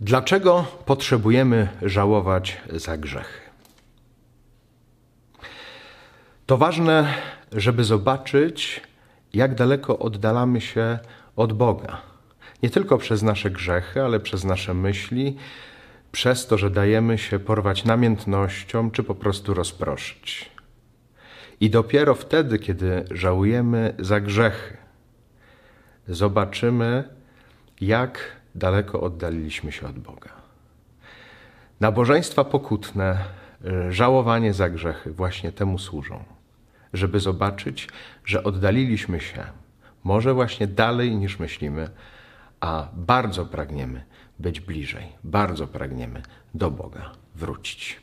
Dlaczego potrzebujemy żałować za grzechy? To ważne, żeby zobaczyć, jak daleko oddalamy się od Boga. Nie tylko przez nasze grzechy, ale przez nasze myśli, przez to, że dajemy się porwać namiętnością, czy po prostu rozproszyć. I dopiero wtedy, kiedy żałujemy za grzechy, zobaczymy, jak daleko oddaliliśmy się od Boga. Nabożeństwa pokutne, y, żałowanie za grzechy właśnie temu służą, żeby zobaczyć, że oddaliliśmy się może właśnie dalej niż myślimy, a bardzo pragniemy być bliżej, bardzo pragniemy do Boga wrócić.